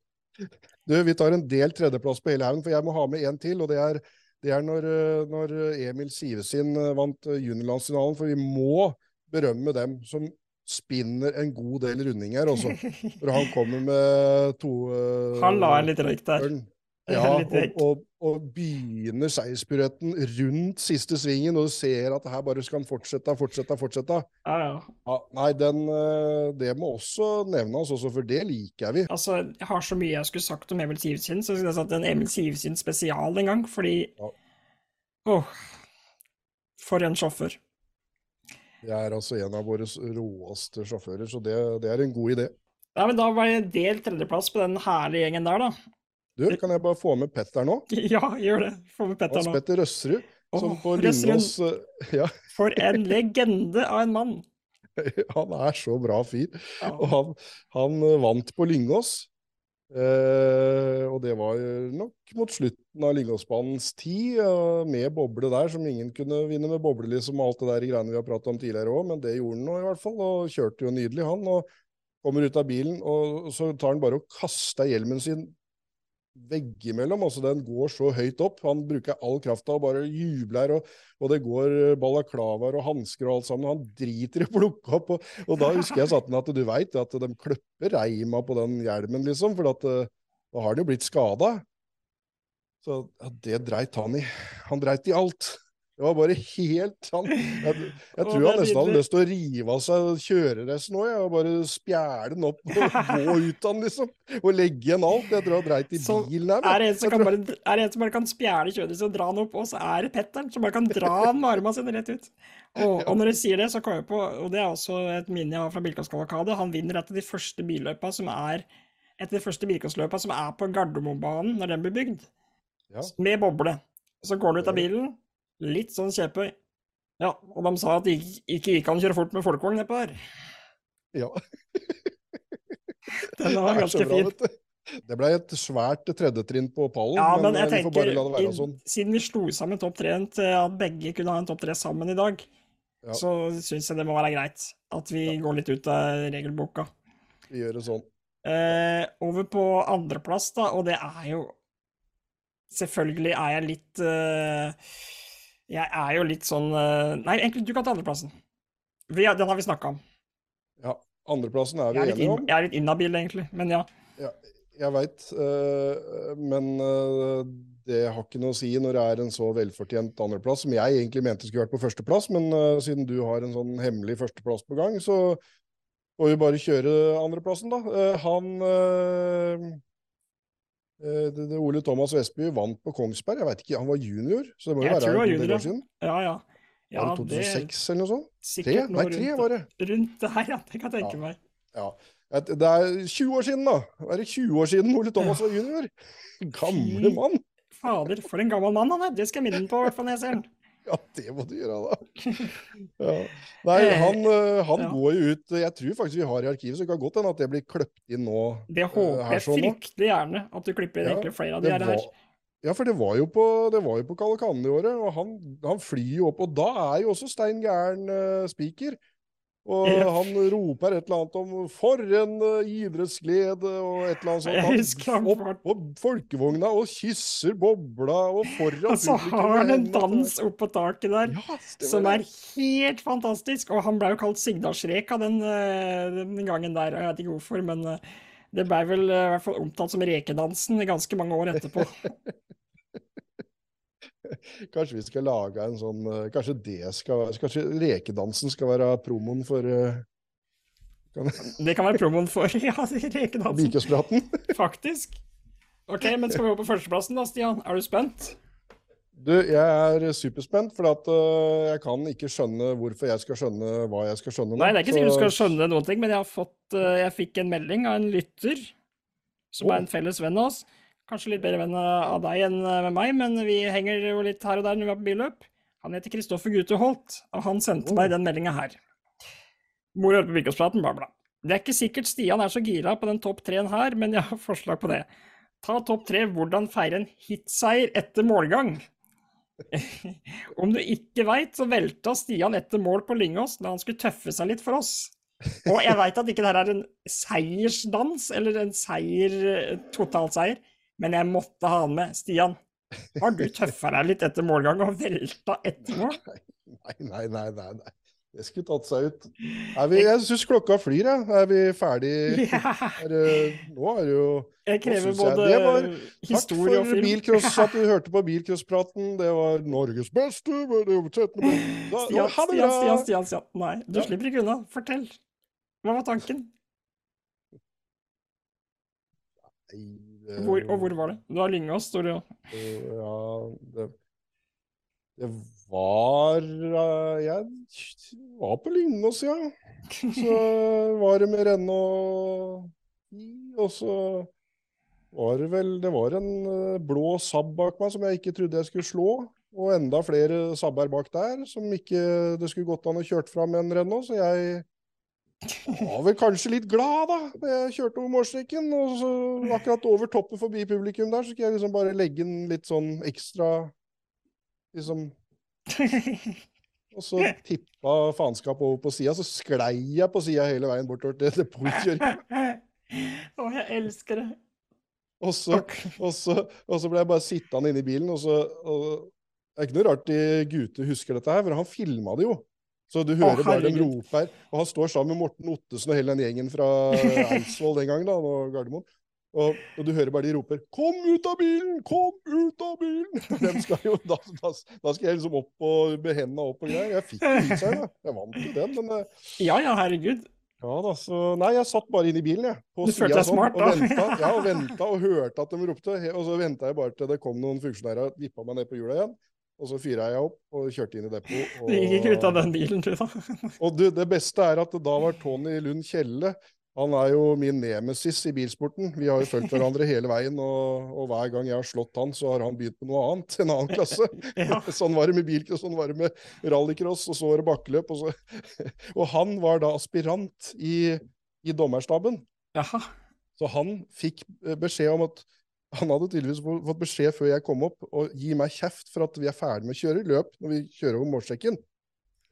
du, vi tar en del tredjeplass på hele haugen, for jeg må ha med en til, og det er, det er når, eh, når Emil Sivesin eh, vant eh, juniorlandsfinalen, for vi må berømme dem som spinner en god del rundinger også. For han kommer med to uh, Han la en litt røyk der. *laughs* Ja, og, og, og begynner seierspiruetten rundt siste svingen, og du ser at det her bare skal han fortsette, fortsette, fortsette. Ja, ja. Ja, nei, den, eh, det må også nevnes, også, for det liker vi. Altså, jeg har så mye jeg skulle sagt om Emil Sivsyn, så jeg skulle jeg sagt en Emil Sivsyn spesial en gang, fordi Ja. Åh, for en sjåfør. Det er altså en av våre råeste sjåfører, så det, det er en god idé. Ja, men da var det delt tredjeplass på den herlige gjengen der, da. Du, kan jeg bare få med Petter nå? *laughs* Ja, gjør det. Få med Petter nå. Hans Petter Røsserud, som på Røsserud. Lyngås eh, *laughs* Ja, For en legende av en mann. *laughs* han er så bra fyr. Ja. Og han, han eh, vant på Lyngås. Eh, og det var nok mot slutten av Lyngåsbanens tid, med boble der, som ingen kunne vinne med boble, liksom, alt det der greiene vi har pratet om tidligere òg, men det gjorde han nå i hvert fall, og kjørte jo nydelig, han. og kommer ut av bilen, og så tar han bare og kaster hjelmen sin veggimellom. altså Den går så høyt opp. Han bruker all krafta og bare jubler, og, og det går balaklavaer og hansker og alt sammen. Han driter i å plukke opp. Og, og da husker jeg satt at du veit at de klipper reima på den hjelmen, liksom, for at, eh, da har han jo blitt skada. Så ja, det dreit han i. Han dreit i alt. Det var bare helt han, Jeg, jeg tror han nesten hadde lyst til å rive av seg kjøreresten òg, og bare spjæle den opp og gå *laughs* ut den, liksom. Og legge igjen alt. Jeg tror han dreit i bilen her. Er det en som, tror... bare, er det en som bare kan spjæle kjøreresten og dra den opp, og så er det Petteren som bare kan dra *laughs* den med armene sine rett ut. Og, og, når du sier det, så kommer jeg på, og det er også et minne jeg har fra Bilkås han vinner et av de første billøpa som er etter de første bilkåsløpa som er på Gardermobanen når den blir bygd. Ja. Med boble. Så går du ut av bilen, Litt sånn kjepøy. Ja, og de sa at det ikke gikk an å kjøre fort med folkevogn nedpå her. Ja. Den var *laughs* ganske fin. Det ble et svært tredjetrinn på pallen, ja, men, men jeg tenker, i, sånn. siden vi slo sammen topp tre til at begge kunne ha en topp tre sammen i dag, ja. så syns jeg det må være greit at vi ja. går litt ut av regelboka. Vi gjør det sånn. Eh, over på andreplass, da, og det er jo Selvfølgelig er jeg litt uh, jeg er jo litt sånn eh, Nei, egentlig, du kan ta andreplassen. Den har vi snakka om. Ja. Andreplassen er vi er enige om. Jeg er litt inhabil, egentlig, men ja. ja jeg veit, uh, men uh, det har ikke noe å si når det er en så velfortjent andreplass, som jeg egentlig mente skulle vært på førsteplass, men siden du har en sånn hemmelig førsteplass på gang, så får vi bare kjøre andreplassen, da. han Eh, det, det Ole Thomas Vestby vant på Kongsberg. Jeg vet ikke, Han var junior, så det må jo jeg være en år siden. Ja, ja. ja var det 2006 det, eller noe sånt? Tre? Nei, tre var det. Rundt det her, ja. Det kan jeg tenke ja. meg. Ja. Det er 20 år siden, da. Det er 20 år siden Ole Thomas var junior. Gamle mann. Fader, for en gammel mann han er. Det skal jeg minne på, i hvert fall når jeg ser han. *laughs* Ja, det må du gjøre, da. *laughs* Ja. Nei, eh, han, eh, han ja. går jo ut Jeg tror faktisk vi har i arkivet, så det kan godt hende at det blir kløpt inn nå. Det håper jeg sånn, fryktelig gjerne, at du klipper inn ja, flere av de her. Var, ja, for det var jo på, det var jo på Kalle i året, og han, han, flyr jo opp. Og da er jo også Stein Gæren uh, spiker. Og han roper et eller annet om 'for en uh, idrettsglede' og et eller annet sånt. Han opp på folkevogna og kysser bobla og foran Og så har han en dans opp på taket der ja, som er helt fantastisk. Og han ble jo kalt Sigdalsreka den, uh, den gangen der, jeg vet ikke hvorfor, men det ble vel i hvert fall omtalt som rekedansen i ganske mange år etterpå. *laughs* Kanskje vi skal lage en sånn eh, Kanskje det skal Kanskje rekedansen skal være promoen for uh, kan... Det kan være promoen for *laughs* ja, rekedansen. Vikespraten. *laughs* Faktisk. Ok, men skal vi gå på førsteplassen da, Stian? Er du spent? Du, jeg er superspent, for at, uh, jeg kan ikke skjønne hvorfor jeg skal skjønne hva jeg skal skjønne. Nå. Nei, det er ikke sikkert du skal skjønne noen ting, men jeg, har fått, uh, jeg fikk en melding av en lytter, som oh. er en felles venn av oss, Kanskje litt bedre venn av deg enn med meg, men vi henger jo litt her og der når vi er på billøp. Han heter Kristoffer Gute Holt, og han sendte meg den meldinga her. Mor hører på Vikåspraten, bla, bla. Det er ikke sikkert Stian er så gira på den topp treen her, men jeg har forslag på det. Ta topp tre hvordan feire en hitseier etter målgang. *laughs* Om du ikke veit, så velta Stian etter mål på Lyngås da han skulle tøffe seg litt for oss. Og jeg veit at ikke det her er en seiersdans, eller en seier, totalseier, men jeg måtte ha han med. Stian, har du tøffa deg litt etter målgang og velta etter mål? Nei, nei, nei. nei, nei. Det skulle tatt seg ut. Vi, jeg syns klokka flyr, jeg. Er vi ferdig? Ja. Er, nå er det jo Jeg krever både jeg. Var, historie og film. Takk for bilcross, *laughs* at du hørte på bilcrosspraten. Det var Norges beste Stian, Stian, Stian, Stian, Stian. Nei, du ja. slipper ikke unna. Fortell. Hva var tanken? Nei hvor, og hvor var det? Du har lynga, står det. Ja, det, det var eh, Jeg var på Lyngås, ja. Så *laughs* var det med renne og og så var det vel Det var en eh, blå Saab bak meg som jeg ikke trodde jeg skulle slå. Og enda flere Saabber bak der som ikke det skulle gått an å kjørt fra med en Renault. Så jeg var vel kanskje litt glad, da. Jeg kjørte over målstreken, og så akkurat over toppen forbi publikum der, så skulle jeg liksom bare legge inn litt sånn ekstra Liksom Og så tippa faenskapet over på sida, så sklei jeg på sida hele veien bortover til depotkjøringa. *laughs* Å, jeg elsker det. Og så, og, så, og så ble jeg bare sittende inne i bilen, og så og, Det er ikke noe rart de gutter husker dette her, for han filma det jo. Så du hører bare dem rope her. Og han står sammen med Morten Ottesen og hele den gjengen fra *laughs* Eidsvoll den gangen, da, og Gardermoen. Og, og du hører bare de roper 'Kom ut av bilen! Kom ut av bilen!' *laughs* Dem skal jo, da, da, da skal jeg liksom opp og med hendene opp og greier. Jeg fikk det i seg, da. Jeg vant jo den, men eh, Ja ja, herregud. ja da, så Nei, jeg satt bare inne i bilen, jeg. På Du følte deg sånn, smart, og da. ja, og *laughs* venta og hørte at de ropte. Og så venta jeg bare til det kom noen funksjonærer og vippa meg ned på hjula igjen. Og så fyra jeg opp og kjørte inn i depot. Og, *laughs* Du gikk ikke ut av den bilen, du, da. *laughs* og du, det beste er at da var Tony Lund Kjelle Han er jo min nemesis i bilsporten. Vi har jo fulgt hverandre *laughs* hele veien, og, og hver gang jeg har slått han, så har han begynt på noe annet. En annen klasse. Ja. Sånn var det med bilcross, sånn var det med rallycross, og så var det bakkeløp. Og, så. og han var da aspirant i, i dommerstaben. Jaha. Så han fikk eh, beskjed om at han hadde tydeligvis fått beskjed før jeg kom opp, å gi meg kjeft for at vi er ferdig med å kjøre løp når vi kjører over målstreken.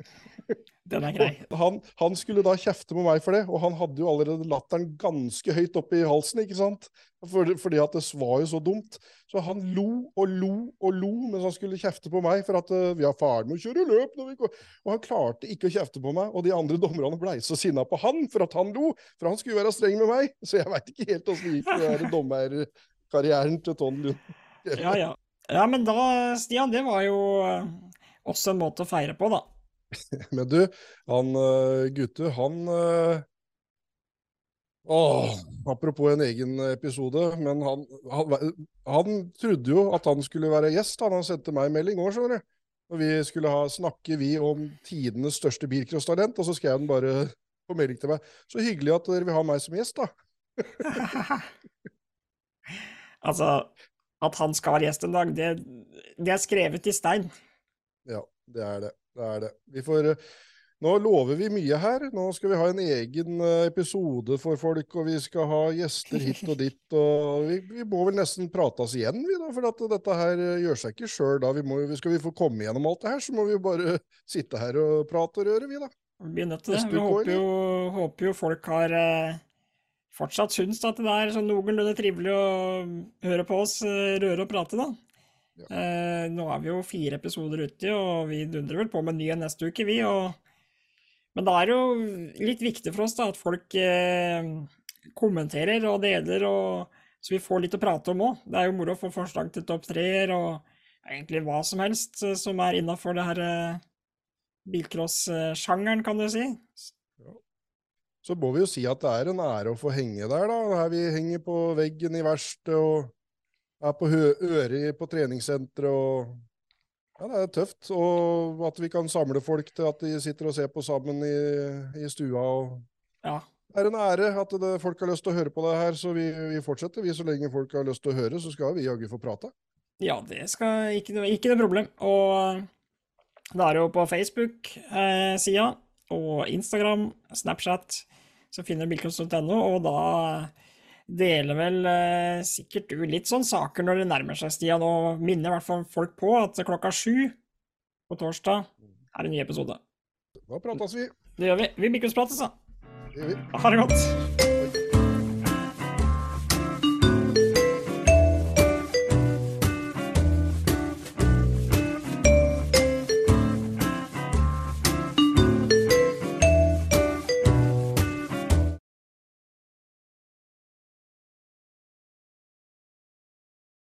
*laughs* Den er grei. Han, han skulle da kjefte på meg for det, og han hadde jo allerede latteren ganske høyt oppe i halsen, ikke sant? For, fordi at det var jo så dumt. Så han lo og lo og lo mens han skulle kjefte på meg for at uh, vi er ferdig med å kjøre løp. Når vi går. Og han klarte ikke å kjefte på meg, og de andre dommerne blei så sinna på han for at han lo, for han skulle være streng med meg. Så jeg veit ikke helt åssen det gikk med den der dommerkarrieren til Ton Lund. Ja ja. Ja, men da, Stian, det var jo eh, også en måte å feire på, da. *laughs* Men du, han uh, Gutte, han eh, Åh, apropos en egen episode, men han, han, han trodde jo at han skulle være gjest. Han, han sendte meg en melding òg, skjønner du. Og vi skulle ha, snakke vi om tidenes største bilcrosstalent, og så skrev han bare på melding til meg Så hyggelig at dere vil ha meg som gjest, da. *laughs* *laughs* Altså, at han skal være gjest en dag, det, det er skrevet i stein. Ja, det er det. Det er det. Vi får eh, Nå lover vi mye her. Nå skal vi ha en egen eh, episode for folk, og vi skal ha gjester *laughs* hit og dit. og Vi, vi må vel nesten prate oss igjen, vi da, for at dette her eh, gjør seg ikke sjøl da. Vi må, skal vi få komme gjennom alt det her, så må vi jo bare sitte her og prate og røre, vi da. Vi er nødt til det. Vi håper jo, håper jo folk har eh, fortsatt syns at det er sånn noenlunde trivelig å høre på oss eh, røre og prate, da. Ja. Eh, nå er vi jo fire episoder uti, og vi dundrer vel på med ny en neste uke, vi. Og... Men da er det jo litt viktig for oss da, at folk eh, kommenterer og deler, og... så vi får litt å prate om òg. Det er jo moro å få forslag til topp treer og egentlig hva som helst eh, som er innafor det her eh, bilcross-sjangeren, kan du si. Så må vi jo si at det er en ære å få henge der, da. Her vi henger på veggen i verkstedet og er på øret på treningssenteret og Ja, det er tøft. Og at vi kan samle folk til at de sitter og ser på sammen i, i stua. og Ja. Det er en ære at det, folk har lyst til å høre på det her, så vi, vi fortsetter. Vi, Så lenge folk har lyst til å høre, så skal vi jaggu få prate. Ja, det skal ikke, ikke noe problem. Og det er jo på Facebook-sida og Instagram, Snapchat, så finner du bilcross.no, og da deler vel eh, sikkert du litt sånn saker når det nærmer seg, Stian, og minner i hvert fall folk på at klokka sju på torsdag er en ny episode. Da prates vi. Det gjør vi. Vi bilcrossprates, da. Det gjør vi. Ha det godt.